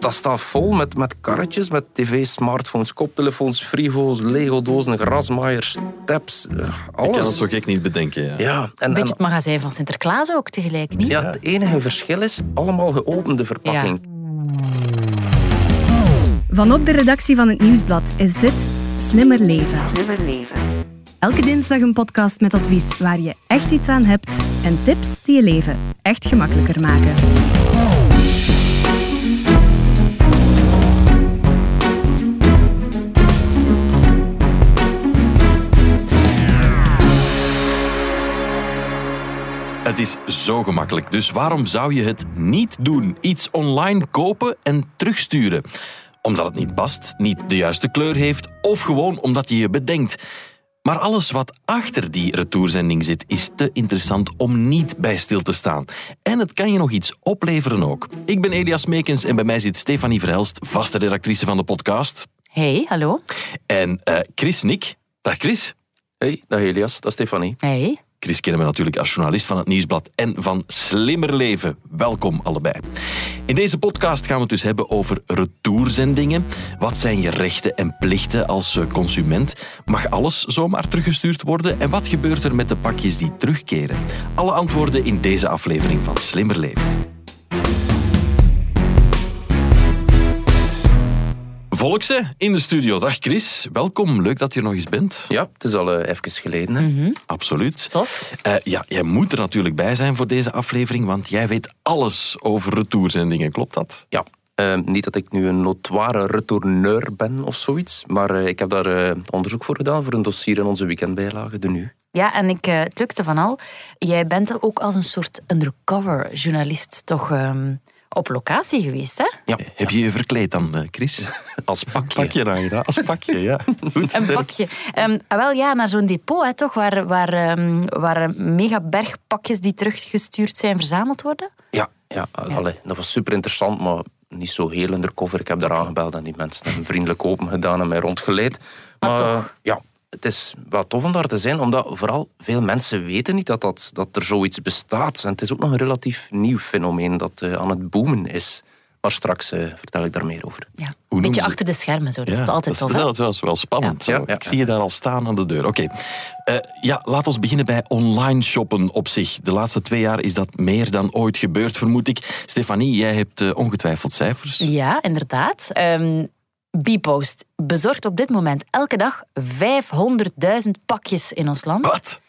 dat staat vol met, met karretjes, met tv, smartphones, koptelefoons, frigo's, Lego-dozen, grasmaaiers, taps, eh, alles. Ik kan het zo gek niet bedenken. Ja. Ja, Een en, beetje het magazijn van Sinterklaas ook tegelijk, niet? ja, het enige verschil is allemaal geopende verpakking. Van op de redactie van het Nieuwsblad is dit Slimmer Leven. Elke dinsdag een podcast met advies waar je echt iets aan hebt en tips die je leven echt gemakkelijker maken. Het is zo gemakkelijk, dus waarom zou je het niet doen? Iets online kopen en terugsturen. Omdat het niet past, niet de juiste kleur heeft of gewoon omdat je je bedenkt. Maar alles wat achter die retourzending zit, is te interessant om niet bij stil te staan. En het kan je nog iets opleveren ook. Ik ben Elias Meekens en bij mij zit Stefanie Verhelst, vaste redactrice van de podcast. Hey, hallo. En eh, Chris Nick. Dag Chris. Hey, dag Elias, dat is Stefanie. Hey. Chris kennen we natuurlijk als journalist van het Nieuwsblad en van Slimmer Leven. Welkom allebei. In deze podcast gaan we het dus hebben over retourzendingen. Wat zijn je rechten en plichten als eh, consument? Mag alles zomaar teruggestuurd worden? En wat gebeurt er met de pakjes die terugkeren? Alle antwoorden in deze aflevering van Slimmer Leven. Volkse in de studio. Dag Chris, welkom. Leuk dat je er nog eens bent. Ja, het is al eh, even geleden. Hè. Absoluut. Tof. Eh, ja, jij moet er natuurlijk bij zijn voor deze aflevering, want jij weet alles over retourzendingen, klopt dat? Ja, eh, niet dat ik nu een notoire retourneur ben of zoiets, maar ik heb daar eh, onderzoek voor gedaan voor een dossier in onze weekendbijlage, de Nu. Ja, en ik, eh, het leukste van al, jij bent er ook als een soort undercover journalist toch ehm, op locatie geweest, hè? Ja, Heb je je verkleed dan, eh, Chris? als pakje. Pakje aangedaan, als pakje, ja. Goed, Een pakje. Ehm, ah, wel ja, naar zo'n depot, hè, toch, waar, waar, ehm, waar een mega bergpakjes die teruggestuurd zijn verzameld worden. Ja, ja, allee, dat was super interessant, maar niet zo heel undercover. Ik heb daar aangebeld en die mensen hebben vriendelijk open gedaan en mij rondgeleid. Maar Maar, toch. ja, het is wel tof om daar te zijn, omdat vooral veel mensen weten niet dat, dat, dat er zoiets bestaat. En het is ook nog een relatief nieuw fenomeen dat eh, aan het boomen is. Maar straks eh, vertel ik daar meer over. Ja. Een beetje ze- achter de schermen, zo. dat Ja, is altijd dat tof. is, dat is wel spannend. Ja. zo. Ja, ja, Ik zie je daar al staan aan de deur. Oké. Eh, ja, laat ons beginnen bij online shoppen op zich. De laatste twee jaar is dat meer dan ooit gebeurd, vermoed ik. Stefanie, jij hebt eh, ongetwijfeld cijfers. Ja, inderdaad. Ehm Bpost bezorgt op dit moment elke dag 500.000 pakjes in ons land. Wat?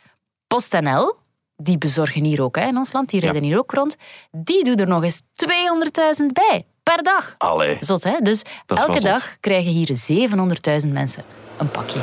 PostNL, die bezorgen hier ook hè, in ons land, die rijden hier ook rond, die doet er nog eens 200.000 bij per dag. Allee. Zot, hè? Dus elke dag krijgen hier 700.000 mensen een pakje.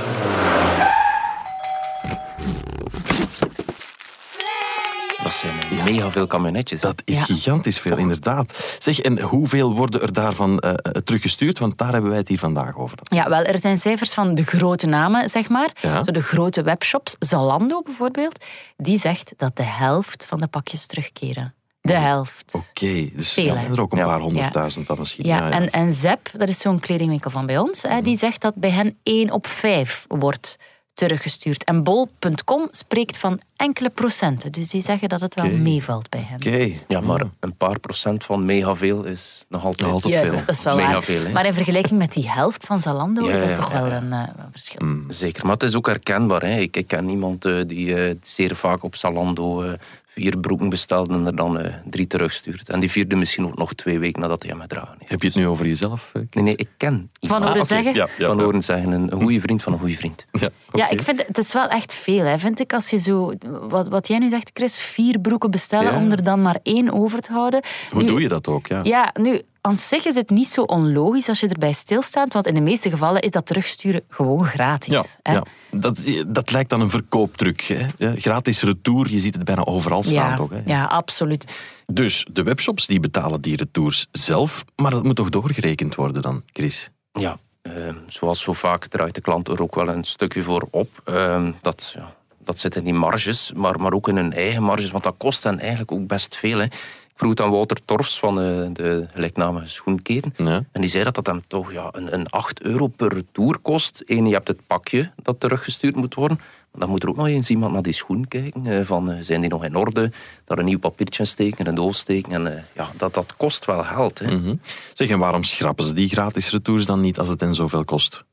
Dat zijn mega veel camionetjes. Dat is Ja. gigantisch veel, inderdaad. Zeg, en hoeveel worden er daarvan eh, eh, teruggestuurd? Want daar hebben wij het hier vandaag over. Ja, wel, er zijn cijfers van de grote namen, zeg maar. Ja. Zo de grote webshops, Zalando bijvoorbeeld, die zegt dat de helft van de pakjes terugkeren. De helft. Oké, dus Veel, zijn er ook een Ja. paar honderdduizend dan misschien. Ja, En, en Zep, dat is zo'n kledingwinkel van bij ons, hè, die zegt dat bij hen 1 op 5 wordt teruggestuurd. En bol.com spreekt van enkele procenten. Dus die zeggen dat het wel meevalt bij hen. Oké. Ja, maar een paar procent van mega veel is nog altijd, Nog altijd Juist, veel. dat is wel mega waar. veel. hè. Maar in vergelijking met die helft van Zalando Ja, is dat ja, toch ja, wel een, eh, een verschil. Zeker, maar het is ook herkenbaar. Hè. Ik, ik ken iemand eh, die eh, zeer vaak op Zalando eh, vier broeken bestelt en er dan eh, drie terugstuurt. En die vierde misschien ook nog twee weken nadat hij hem gedragen heeft. Heb je het nu over jezelf? Nee, nee, ik ken Van iemand. horen oké. zeggen? Ja, ja, van ja. horen zeggen, een, een goede vriend van een goede vriend. Ja, Ja, ik vind het is wel echt veel, hè, vind ik. Als je zo, wat, wat jij nu zegt, Chris, vier broeken bestellen Ja. om er dan maar één over te houden. Hoe Nu- doe je dat ook? Ja. Ja, nu, aan zich is het niet zo onlogisch als je erbij stilstaat, want in de meeste gevallen is dat terugsturen gewoon gratis. Ja, hè. ja. Dat, dat lijkt dan een verkooptruc. Hè? Ja, gratis retour, je ziet het bijna overal staan. ja, Toch, hè? ja, absoluut. Dus de webshops die betalen die retours zelf, maar dat moet toch doorgerekend worden dan, Chris? Ja, eh, zoals zo vaak draait de klant er ook wel een stukje voor op. Eh, dat, ja, dat zit in die marges, maar, maar ook in hun eigen marges, want dat kost hen eigenlijk ook best veel. Hè. Ik vroeg het aan Wouter Torfs van eh, de gelijknamige schoenketen. Ja. En die zei dat dat hem toch ja, een, een 8 euro per retour kost. Eén, je hebt het pakje dat teruggestuurd moet worden. Dan moet er ook nog eens iemand naar die schoen kijken. eh, van, eh, zijn die nog in orde? Daar een nieuw papiertje steken, een doos steken. En, eh, ja, dat, dat kost wel geld. Hè. Mhm. Zeg, en waarom schrappen ze die gratis retours dan niet als het hen zoveel kost?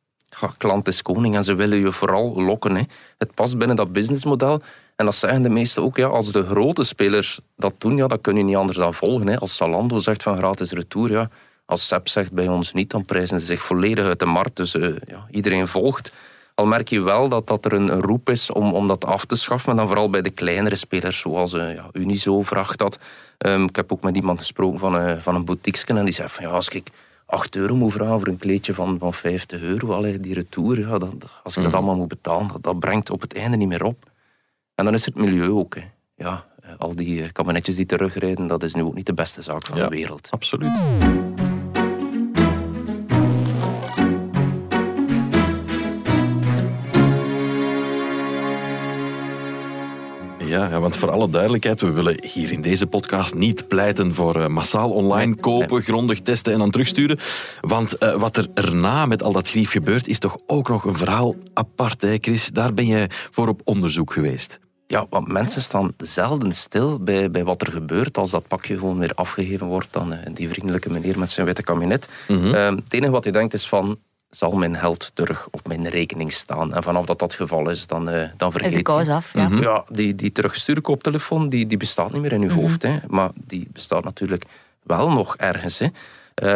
Ja, klant is koning en ze willen je vooral lokken. Hè. Het past binnen dat businessmodel. En dat zeggen de meesten ook. Ja, als de grote spelers dat doen, ja, dan kun je niet anders dan volgen. Hè. Als Zalando zegt van gratis retour, ja. als Sepp zegt bij ons niet, dan prijzen ze zich volledig uit de markt. Dus ja, iedereen volgt. Al merk je wel dat, dat er een, roep is om, om dat af te schaffen. Maar dan vooral bij de kleinere spelers, zoals uh, ja, Unizo vraagt dat. Um, ik heb ook met iemand gesproken van, uh, van een boutiquesken en die zei van ja, als ik 8 euro moet vragen voor een kleedje van, van 50 euro, allee, die retour, ja, dat, als je dat allemaal moet betalen, dat, dat, brengt op het einde niet meer op. En dan is het milieu ook. Hè. Ja, eh, al die kabinetjes die terugrijden, dat is nu ook niet de beste zaak van ja, de wereld. Absoluut. Ja, ja, want voor alle duidelijkheid, we willen hier in deze podcast niet pleiten voor uh, massaal online nee, kopen, nee. grondig testen en dan terugsturen. Want uh, wat er erna met al dat grief gebeurt, is toch ook nog een verhaal apart, hè Chris? Daar ben je voor op onderzoek geweest. Ja, want mensen staan zelden stil bij, bij wat er gebeurt als dat pakje gewoon weer afgegeven wordt dan uh, die vriendelijke meneer met zijn witte kabinet. Mm -hmm. het enige wat je denkt is van, zal mijn geld terug op mijn rekening staan. En vanaf dat dat geval is, dan, uh, dan vergeet is de kous af, ja. Mm -hmm. ja die, die teruggestuurde kooptelefoon, die, die bestaat niet meer in uw mm -hmm. hoofd. Hè. Maar die bestaat natuurlijk wel nog ergens. Hè.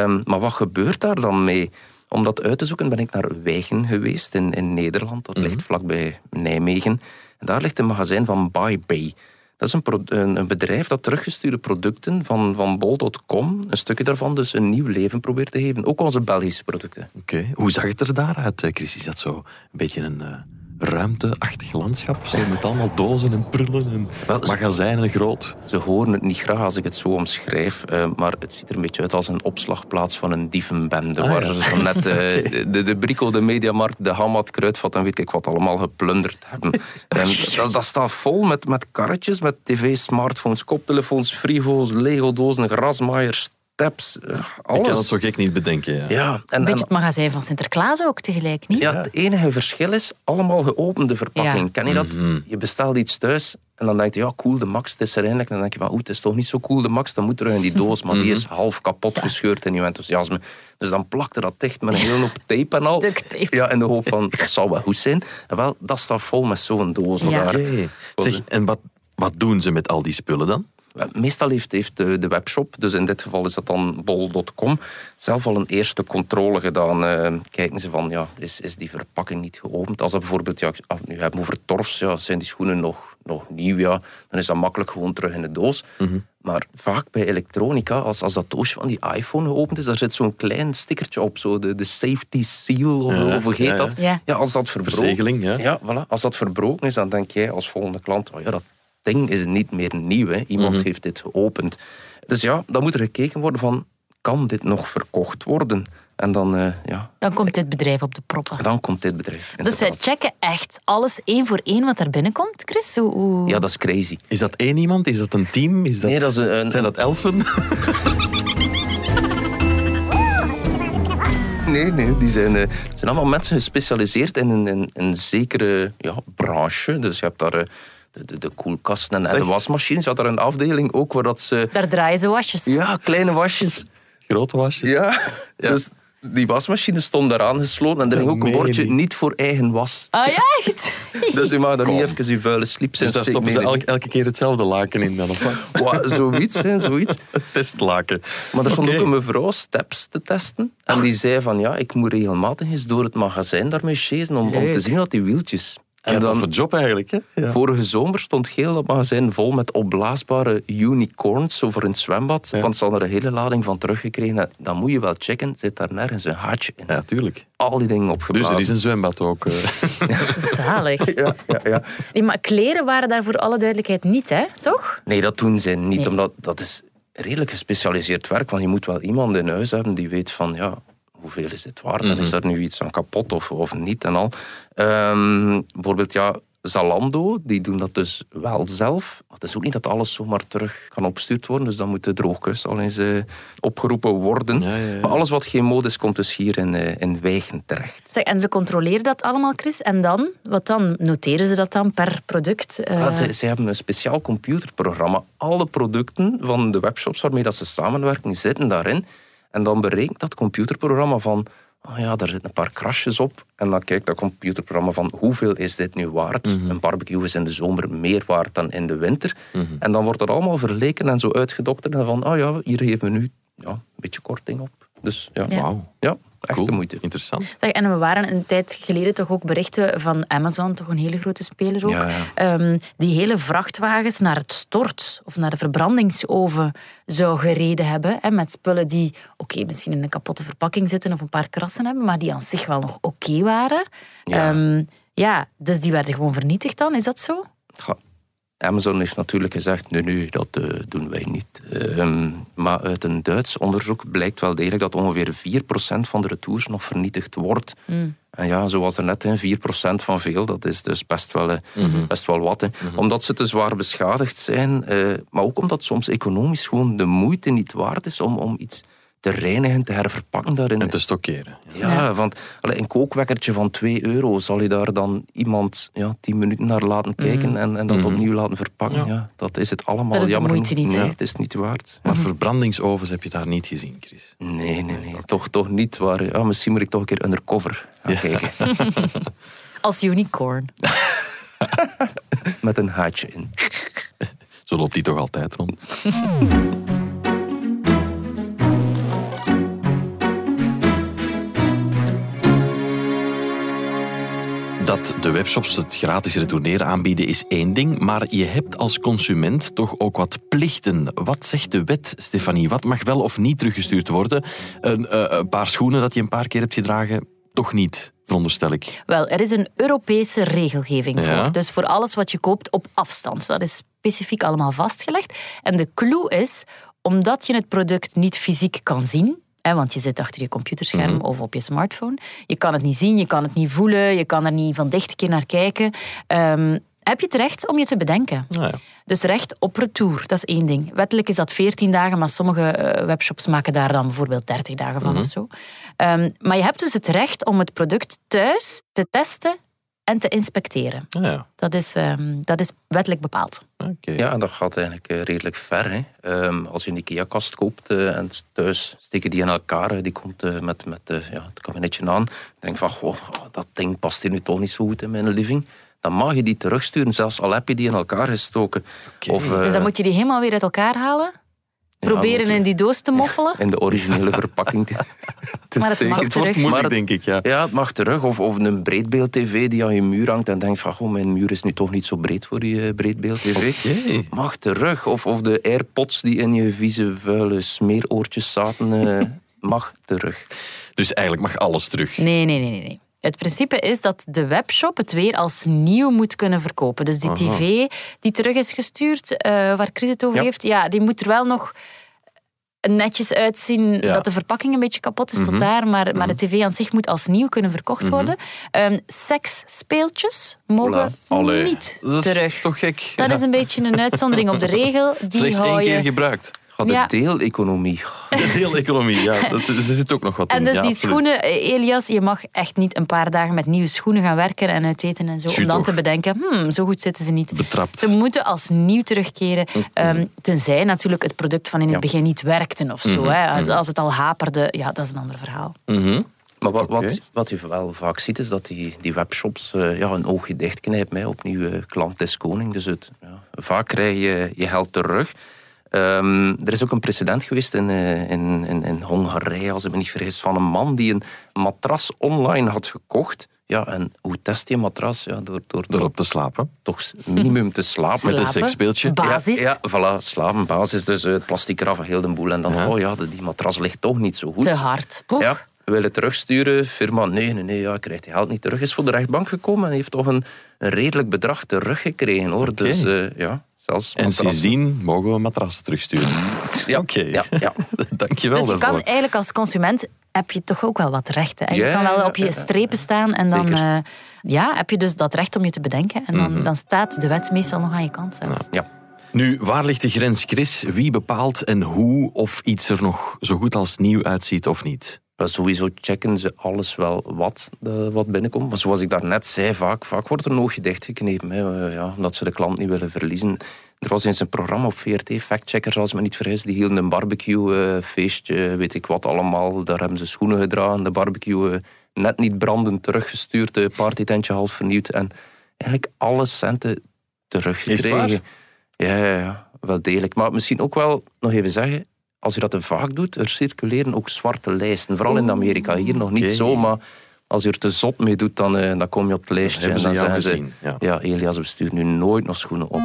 Um, maar wat gebeurt daar dan mee? Om dat uit te zoeken ben ik naar Wijgen geweest in, in Nederland. Dat ligt vlakbij Nijmegen. En daar ligt een magazijn van BuyBay. Dat is een, een, bedrijf dat teruggestuurde producten van, van bol.com, een stukje daarvan, dus een nieuw leven probeert te geven. Ook onze Belgische producten. Oké, hoe zag het er daaruit, Chris? Is dat zo een beetje een uh, ruimteachtig landschap? Zo met allemaal dozen en prullen en Wel, magazijnen groot? Ze horen het niet graag als ik het zo omschrijf, uh, maar het ziet er een beetje uit als een opslagplaats van een dievenbende. Ah, waar ja. ze net uh, okay. de, de Brico, de Mediamarkt, de Hamad, Kruidvat en weet ik wat allemaal geplunderd hebben. en dat, dat, staat vol met, met karretjes, met tv, smartphones, koptelefoons, frigo's, Lego-dozen, grasmaaiers, taps, alles. Ik kan het zo gek niet bedenken. Ja. ja en, een beetje het magazijn van Sinterklaas ook tegelijk, niet? Ja, het enige verschil is allemaal geopende verpakking. Ja. Ken je dat? Mm -hmm. Je bestelt iets thuis en dan denk je, ja, cool, de max, het is er eindelijk. En dan denk je, van, oeh, het is toch niet zo cool, de max, dan moet er in die doos. Maar die is half kapot gescheurd in je enthousiasme. Dus dan plakte dat dicht met een hele hoop tape en al. Tape. Ja, in de hoop van, dat zal wel goed zijn. En wel, dat staat vol met zo'n doos. Ja. Daar. Okay. Zeg, en wat, wat doen ze met al die spullen dan? Meestal heeft, heeft de, de, webshop, dus in dit geval is dat dan bol.com, zelf al een eerste controle gedaan. Uh, kijken ze van, ja, is, is die verpakking niet geopend? Als we bijvoorbeeld, ja, nu hebben over torfs, ja, zijn die schoenen nog, nog nieuw, ja, dan is dat makkelijk gewoon terug in de doos. Mm -hmm. Maar vaak bij elektronica, als, als dat doosje van die iPhone geopend is, daar zit zo'n klein stickertje op, zo de, de safety seal, of, ja, hoe heet ja, dat? Ja. ja, als dat verbroken, Verzegeling, ja. Ja, voilà, als dat verbroken is, dan denk jij als volgende klant, oh ja, dat ding is niet meer nieuw. Hè. Iemand Mhm. heeft dit geopend. Dus ja, dan moet er gekeken worden van, kan dit nog verkocht worden? En dan, eh, ja, Dan komt dit bedrijf op de proppen. dan komt dit bedrijf. Dus zij checken echt alles één voor één wat er binnenkomt, Chris? Hoe, hoe- Ja, dat is crazy. Is dat één iemand? Is dat een team? Is dat... Nee, dat is een- een- Zijn dat elfen? Nee, nee, die zijn, eh, zijn allemaal mensen gespecialiseerd in een, in een zekere ja, branche. Dus je hebt daar eh, de, de, koelkasten en, en de wasmachines. Je had daar een afdeling ook waar dat ze... Daar draaien ze wasjes. Ja, kleine wasjes. Grote wasjes? Ja, Ja. dus die wasmachine stond daar aangesloten en er ging ook een bordje niet. niet voor eigen was. Ah ja, echt? Dus je mag daar niet even je vuile slips in Dus daar stoppen ze elke, elke keer hetzelfde laken in dan, of wat? zoiets, hè, zoiets. Het testlaken. Maar er stond ook een mevrouw steps te testen. En die zei van, ja, ik moet regelmatig eens door het magazijn daarmee chasen om, om te zien wat die wieltjes... En dan... voor job eigenlijk, hè? Ja. vorige zomer stond heel dat magazijn vol met opblaasbare unicorns over een zwembad. Ja. Want ze hadden er een hele lading van teruggekregen. Dan moet je wel checken, zit daar nergens een haatje in. ja, tuurlijk. Al die dingen Dus opgeblazen. er is een zwembad ook. eh. Zalig. Ja, ja, ja. Nee, maar kleren waren daar voor alle duidelijkheid niet, hè? Toch? Nee, dat doen ze niet, Nee. omdat dat is redelijk gespecialiseerd werk. Want je moet wel iemand in huis hebben die weet van, ja, hoeveel is dit waard? En is er nu iets aan kapot of, of niet en al. Ehm, bijvoorbeeld, ja, Zalando, die doen dat dus wel zelf. Maar het is ook niet dat alles zomaar terug kan opgestuurd worden. Dus dan moet de droogkus al eens uh, opgeroepen worden. Ja, ja, ja. Maar alles wat geen mode is, komt dus hier in, uh, in Wijchen terecht. Zeg, en ze controleren dat allemaal, Chris. En dan? Wat dan? Noteren ze dat dan per product? Uh... Ja, ze, ze, hebben een speciaal computerprogramma. Alle producten van de webshops waarmee dat ze samenwerken, zitten daarin. En dan berekent dat computerprogramma van oh ja, daar zitten een paar krasjes op. En dan kijkt dat computerprogramma van hoeveel is dit nu waard? Mhm. Een barbecue is in de zomer meer waard dan in de winter. Mhm. En dan wordt dat allemaal verleken en zo uitgedokterd. En van, oh ja, hier geven we nu ja, een beetje korting op. Dus ja, Ja. Wauw. ja echt Cool. de moeite. Interessant. Zeg, en we waren een tijd geleden toch ook berichten van Amazon, toch een hele grote speler ook, Ja, ja. ehm, die hele vrachtwagens naar het stort of naar de verbrandingsoven zou gereden hebben. Hè, met spullen die, oké, misschien in een kapotte verpakking zitten of een paar krassen hebben, maar die aan zich wel nog oké waren. Ja. Ehm, ja, dus die werden gewoon vernietigd dan, is dat zo? Ja, Amazon heeft natuurlijk gezegd, nee, nee, dat eh, doen wij niet. Ehm, maar uit een Duits onderzoek blijkt wel degelijk dat ongeveer 4% van de retours nog vernietigd wordt. En ja, zoals er net, hè, 4% van veel, dat is dus best wel, eh, best wel wat. Hè. Omdat ze te zwaar beschadigd zijn, eh, maar ook omdat soms economisch gewoon de moeite niet waard is om, om iets te reinigen, te herverpakken daarin. En te stockeren. Ja, Ja. want allee, een kookwekkertje van 2 euro, zal je daar dan iemand ja, 10 minuten naar laten kijken en, en dat opnieuw laten verpakken? Ja. Ja. dat is het allemaal Dat is de jammer. moeite niet, Nee, het is niet waard. Maar verbrandingsovens heb je daar niet gezien, Chris. Nee, nee, nee. Toch, toch niet waar. Ja, misschien moet ik toch een keer undercover gaan kijken. Als unicorn. Met een haatje in. Zo loopt die toch altijd rond. Dat de webshops het gratis retourneren aanbieden is één ding, maar je hebt als consument toch ook wat plichten. Wat zegt de wet, Stefanie? Wat mag wel of niet teruggestuurd worden? Een, eh, een paar schoenen dat je een paar keer hebt gedragen, toch niet, veronderstel ik. Wel, er is een Europese regelgeving Ja. voor. Dus voor alles wat je koopt op afstand. Dat is specifiek allemaal vastgelegd. En de clue is, omdat je het product niet fysiek kan zien, hè, want je zit achter je computerscherm Mhm. of op je smartphone, je kan het niet zien, je kan het niet voelen, je kan er niet van dicht een keer naar kijken, ehm, heb je het recht om je te bedenken. Nou ja. Dus recht op retour, dat is één ding. Wettelijk is dat 14 dagen, maar sommige eh, webshops maken daar dan bijvoorbeeld 30 dagen van of zo. Ehm, maar je hebt dus het recht om het product thuis te testen en te inspecteren. Nou ja. Dat is, ehm, dat is wettelijk bepaald. Oké. Ja, en dat gaat eigenlijk eh, redelijk ver. Hè. Ehm, als je een IKEA-kast koopt eh, en thuis steken die in elkaar, die komt eh, met, met ja, het kabinetje aan. denk van, goh, dat ding past hier nu toch niet zo goed in mijn living. Dan mag je die terugsturen, zelfs al heb je die in elkaar gestoken. Of, eh, Dus dan moet je die helemaal weer uit elkaar halen. Proberen je in die doos te moffelen. in de originele verpakking te, te Maar het steken. mag Het wordt terug. moeilijk, Maar het- denk ik. Ja. Ja, het mag terug. Of, of een breedbeeld-tv die aan je muur hangt en denkt van, goh, mijn muur is nu toch niet zo breed voor die breedbeeld-tv. Oké. Mag terug. Of, of de airpods die in je vieze, vuile smeeroortjes zaten, eh, mag terug. Dus eigenlijk mag alles terug. Nee, nee, nee, nee, nee. Het principe is dat de webshop het weer als nieuw moet kunnen verkopen. Dus die Aha. tv die terug is gestuurd, eh, waar Chris het over Ja. heeft, ja, die moet er wel nog netjes uitzien Ja. dat de verpakking een beetje kapot is tot daar, maar, maar de tv aan zich moet als nieuw kunnen verkocht worden. Ehm seksspeeltjes mogen niet dat is terug. toch gek? Dat is een beetje een uitzondering op de regel. Die Slechts hou één je... keer gebruikt. Ga de Ja. deeleconomie. De deeleconomie, ja. Dat, er zit ook nog wat En in. dus ja, die absoluut. schoenen, eh, Elias, je mag echt niet een paar dagen met nieuwe schoenen gaan werken en uiteten en zo. Om dan toch. te bedenken, hmm, zo goed zitten ze niet. Betrapt. Ze moeten als nieuw terugkeren. ehm, tenzij natuurlijk het product van in het Ja. begin niet werkte of zo. hè. Als het al haperde, ja, dat is een ander verhaal. Maar wat, wat, wat je wel vaak ziet, is dat die, die webshops eh, ja, een oogje dichtknijpen. Hè, opnieuw, klant is koning. Dus het, ja, vaak krijg je je geld terug. Ehm, er is ook een precedent geweest in, eh, in, in, in Hongarije, als ik me niet vergis, van een man die een matras online had gekocht. Ja, en hoe test je een matras? Ja, door, door, door Erop te slapen. toch minimum te slapen. Met een Slapen, seksspeeltje. Basis. Ja, ja, voilà, slapen, basis. Dus eh, het plastic eraf, heel de boel. En dan, Ja. oh ja, die matras ligt toch niet zo goed. Te hard. Poeh. Ja, we willen terugsturen. Firma, nee, nee, nee, ja, ik krijg die geld niet terug. Is voor de rechtbank gekomen en heeft toch een, een redelijk bedrag teruggekregen. Hoor. Dus eh, ja, zelfs En sindsdien mogen we matrassen terugsturen. Ja, Oké. ja, ja. Dankjewel Dus je daarvoor. kan eigenlijk als consument heb je toch ook wel wat rechten. Je Ja, kan wel op je strepen staan en dan eh, ja, heb je dus dat recht om je te bedenken. En dan, dan staat de wet meestal nog aan je kant zelfs. Ja. Nu, waar ligt de grens, Chris? Wie bepaalt en hoe of iets er nog zo goed als nieuw uitziet of niet? Maar sowieso checken ze alles wel wat, eh, wat binnenkomt. Maar zoals ik daarnet zei, vaak, vaak wordt er een oogje dichtgeknepen. Hè, eh, ja, omdat ze de klant niet willen verliezen. Er was eens een programma op VRT, Factcheckers als ik me niet vergis. Die hielden een barbecue-feestje, weet ik wat allemaal. Daar hebben ze schoenen gedragen, de barbecue eh, net niet brandend teruggestuurd. De partytentje half vernieuwd. En eigenlijk alle centen teruggekregen. Is het Ja, ja, ja, wel degelijk. Maar misschien ook wel nog even zeggen, als je dat te vaak doet, er circuleren ook zwarte lijsten. Vooral in Amerika. Hier nog niet zo, maar als je er te zot mee doet, dan, eh, dan kom je op het lijstje. en dan zeggen ze, ja. ja. Elias, we sturen nu nooit nog schoenen op.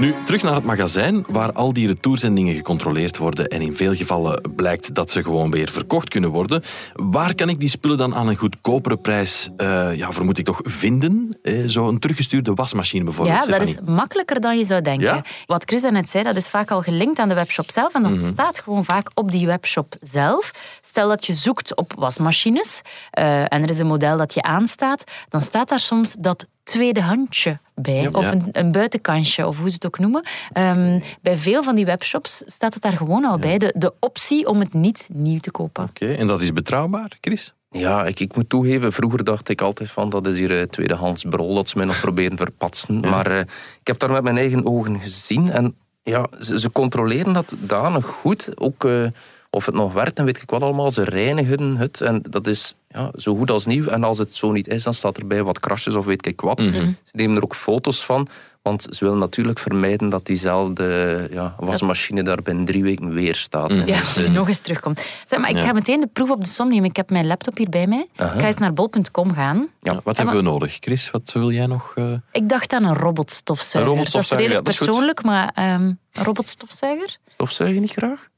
Nu, terug naar het magazijn, waar al die retourzendingen gecontroleerd worden en in veel gevallen blijkt dat ze gewoon weer verkocht kunnen worden. Waar kan ik die spullen dan aan een goedkopere prijs, eh, ja, vermoed ik toch, vinden? Eh, Zo'n teruggestuurde wasmachine bijvoorbeeld, Ja, dat is makkelijker dan je zou denken. Ja? Wat Chris daarnet zei, dat is vaak al gelinkt aan de webshop zelf. En dat Mhm. staat gewoon vaak op die webshop zelf. Stel dat je zoekt op wasmachines eh, en er is een model dat je aanstaat, dan staat daar soms dat tweede handje bij. of Ja. een, een buitenkantje, of hoe ze het ook noemen. Ehm, bij veel van die webshops staat het daar gewoon al bij. De, de optie om het niet nieuw te kopen. Oké, en dat is betrouwbaar, Chris? Ja, ik, ik moet toegeven, vroeger dacht ik altijd van dat is hier eh, tweedehands brol, dat ze mij nog proberen verpatsen. Maar eh, ik heb daar met mijn eigen ogen gezien en ja, ze, ze controleren dat danig goed. Ook eh, of het nog werkt en weet ik wat allemaal. Ze reinigen het en dat is ja, zo goed als nieuw. En als het zo niet is, dan staat erbij wat krasjes of weet ik wat. Ze nemen er ook foto's van. Want ze willen natuurlijk vermijden dat diezelfde ja, wasmachine daar binnen drie weken weer staat. En Ja, dus, dat eh, die nog eens terugkomt. Zeg, maar ik Ja. ga meteen de proef op de som nemen. Ik heb mijn laptop hier bij mij. Ik ga eens naar bol.com gaan. Ja, wat hebben we nodig? Chris, wat wil jij nog? eh, Ik dacht aan een robotstofzuiger. Een robotstofzuiger, dat is redelijk ja, dat is goed. persoonlijk, maar ehm, een robotstofzuiger? Stofzuig je niet graag?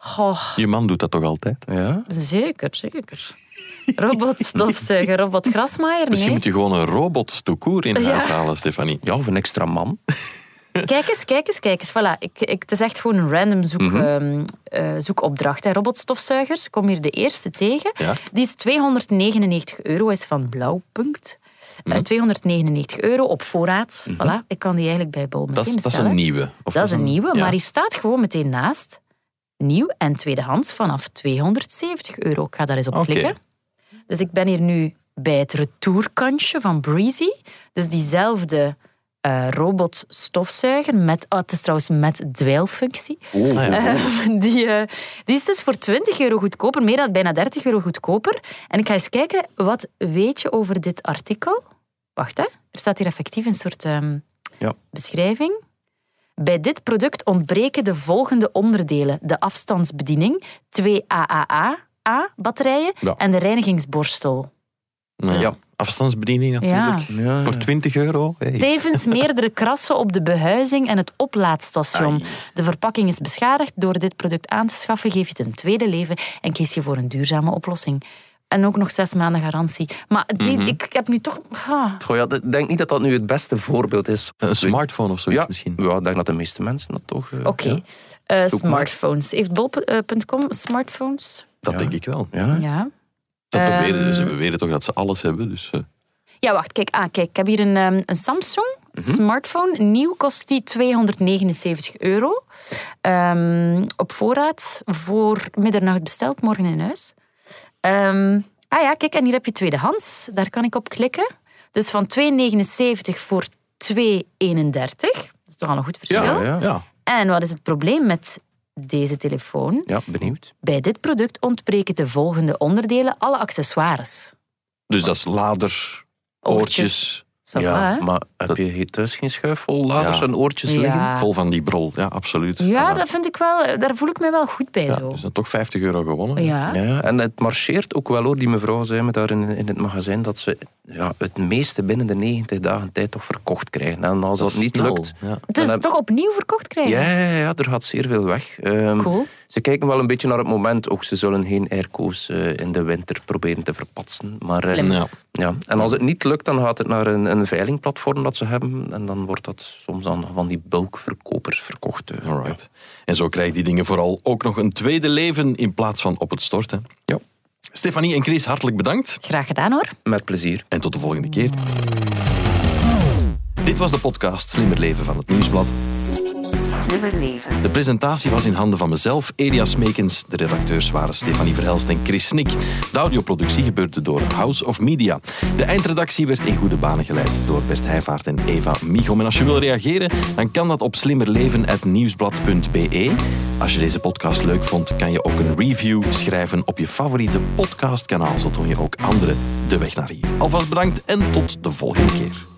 Goh, Je man doet dat toch altijd? Ja. zeker, zeker. Robotstofzuiger, robotgrasmaaier? Misschien Nee. moet je gewoon een robot toekoer in Ja. huis halen, Stefanie. ja, of een extra man. Kijk eens, kijk eens, kijk eens. Voilà. Ik, ik, het is echt gewoon een random zoek, Mhm. ehm, eh, zoekopdracht. Hè. Robotstofzuigers, ik kom hier de eerste tegen. Ja. Die is 299 euro, is van Blauwpunt. Mhm. Eh, 299 euro op voorraad. Voilà. Ik kan die eigenlijk bij Bol meteen Dat is, dat is bestellen. een nieuwe. Of Dat is een nieuwe, ja. maar die staat gewoon meteen naast. Nieuw en tweedehands vanaf 270 euro. Ik ga daar eens op Oké. klikken. Dus ik ben hier nu bij het retourkantje van Breezy. Dus diezelfde eh robotstofzuiger. Met, oh, het is trouwens met dweilfunctie. Ah, ja. Eh, die, eh, die is dus voor 20 euro goedkoper, meer dan bijna 30 euro goedkoper. En ik ga eens kijken, wat weet je over dit artikel? Wacht, hè. er staat hier effectief een soort ehm, Ja. beschrijving. Bij dit product ontbreken de volgende onderdelen. De afstandsbediening, twee AAA-batterijen Ja. en de reinigingsborstel. Nou, Ja. Afstandsbediening natuurlijk. Ja, Voor 20 euro. Hey. Tevens meerdere krassen op de behuizing en het oplaadstation. Ai. De verpakking is beschadigd. Door dit product aan te schaffen geef je het een tweede leven en kies je voor een duurzame oplossing. En ook nog zes maanden garantie. Maar die, Mhm. ik, ik heb nu toch... ah. Goh, ja, ik denk niet dat dat nu het beste voorbeeld is. Een smartphone of zoiets ja, misschien. Ja, ik denk dat de meeste mensen dat toch... eh, Oké. ja. Eh, smartphones. Heeft bol.com smartphones? Dat Ja. denk ik wel. Ja. Ja. Dat beweren, Ehm. ze beweren toch dat ze alles hebben. Dus, eh, Ja, wacht. Kijk, ah, kijk ik heb hier een, ehm, een Samsung Mhm. smartphone. Nieuw kost die 279 euro. Ehm, op voorraad voor middernacht besteld, morgen in huis. Ehm, ah ja, kijk, en hier heb je tweedehands. Daar kan ik op klikken. Dus van 279 voor 231. Dat is toch al een goed verschil. Ja, ja. ja. En wat is het probleem met deze telefoon? Ja, benieuwd. Bij dit product ontbreken de volgende onderdelen, alle accessoires. Dus dat is lader, oortjes, Ça va, hè? ja, maar heb je thuis geen schuif vol laders Ja. en oortjes Ja. liggen? vol van die brol. Ja, absoluut. Ja, Voilà. dat vind ik wel, daar voel ik me wel goed bij Ja, zo. dus dan toch 50 euro gewonnen. Ja. Ja, en het marcheert ook wel hoor. Die mevrouw zei me daar in, in het magazijn dat ze ja, het meeste binnen de 90 dagen tijd toch verkocht krijgen. En als dat, niet snel. lukt... Is Dan heb- toch opnieuw verkocht krijgen? Ja, ja, ja, er gaat zeer veel weg. Ehm, Cool. Ze kijken wel een beetje naar het moment. Ook ze zullen geen airco's uh, in de winter proberen te verpatsen. Maar, uh, Slim. Ja. ja. En als het niet lukt, dan gaat het naar een, een veilingplatform dat ze hebben. En dan wordt dat soms aan van die bulkverkopers verkocht. eh. Alright. En zo krijgen die dingen vooral ook nog een tweede leven in plaats van op het storten. Ja, Stefanie en Chris, hartelijk bedankt. Graag gedaan hoor. met plezier. En tot de volgende keer. Dit was de podcast Slimmer Leven van het Nieuwsblad. De presentatie was in handen van mezelf, Elias Meekens. De redacteurs waren Stefanie Verhelst en Chris Snik. De audioproductie gebeurde door House of Media. De eindredactie werd in goede banen geleid door Bert Heijvaart en Eva Michom. En als je wil reageren, dan kan dat op slimmerleven.nieuwsblad.be. Als je deze podcast leuk vond, kan je ook een review schrijven op je favoriete podcastkanaal. Zo toon je ook anderen de weg naar hier. Alvast bedankt en tot de volgende keer.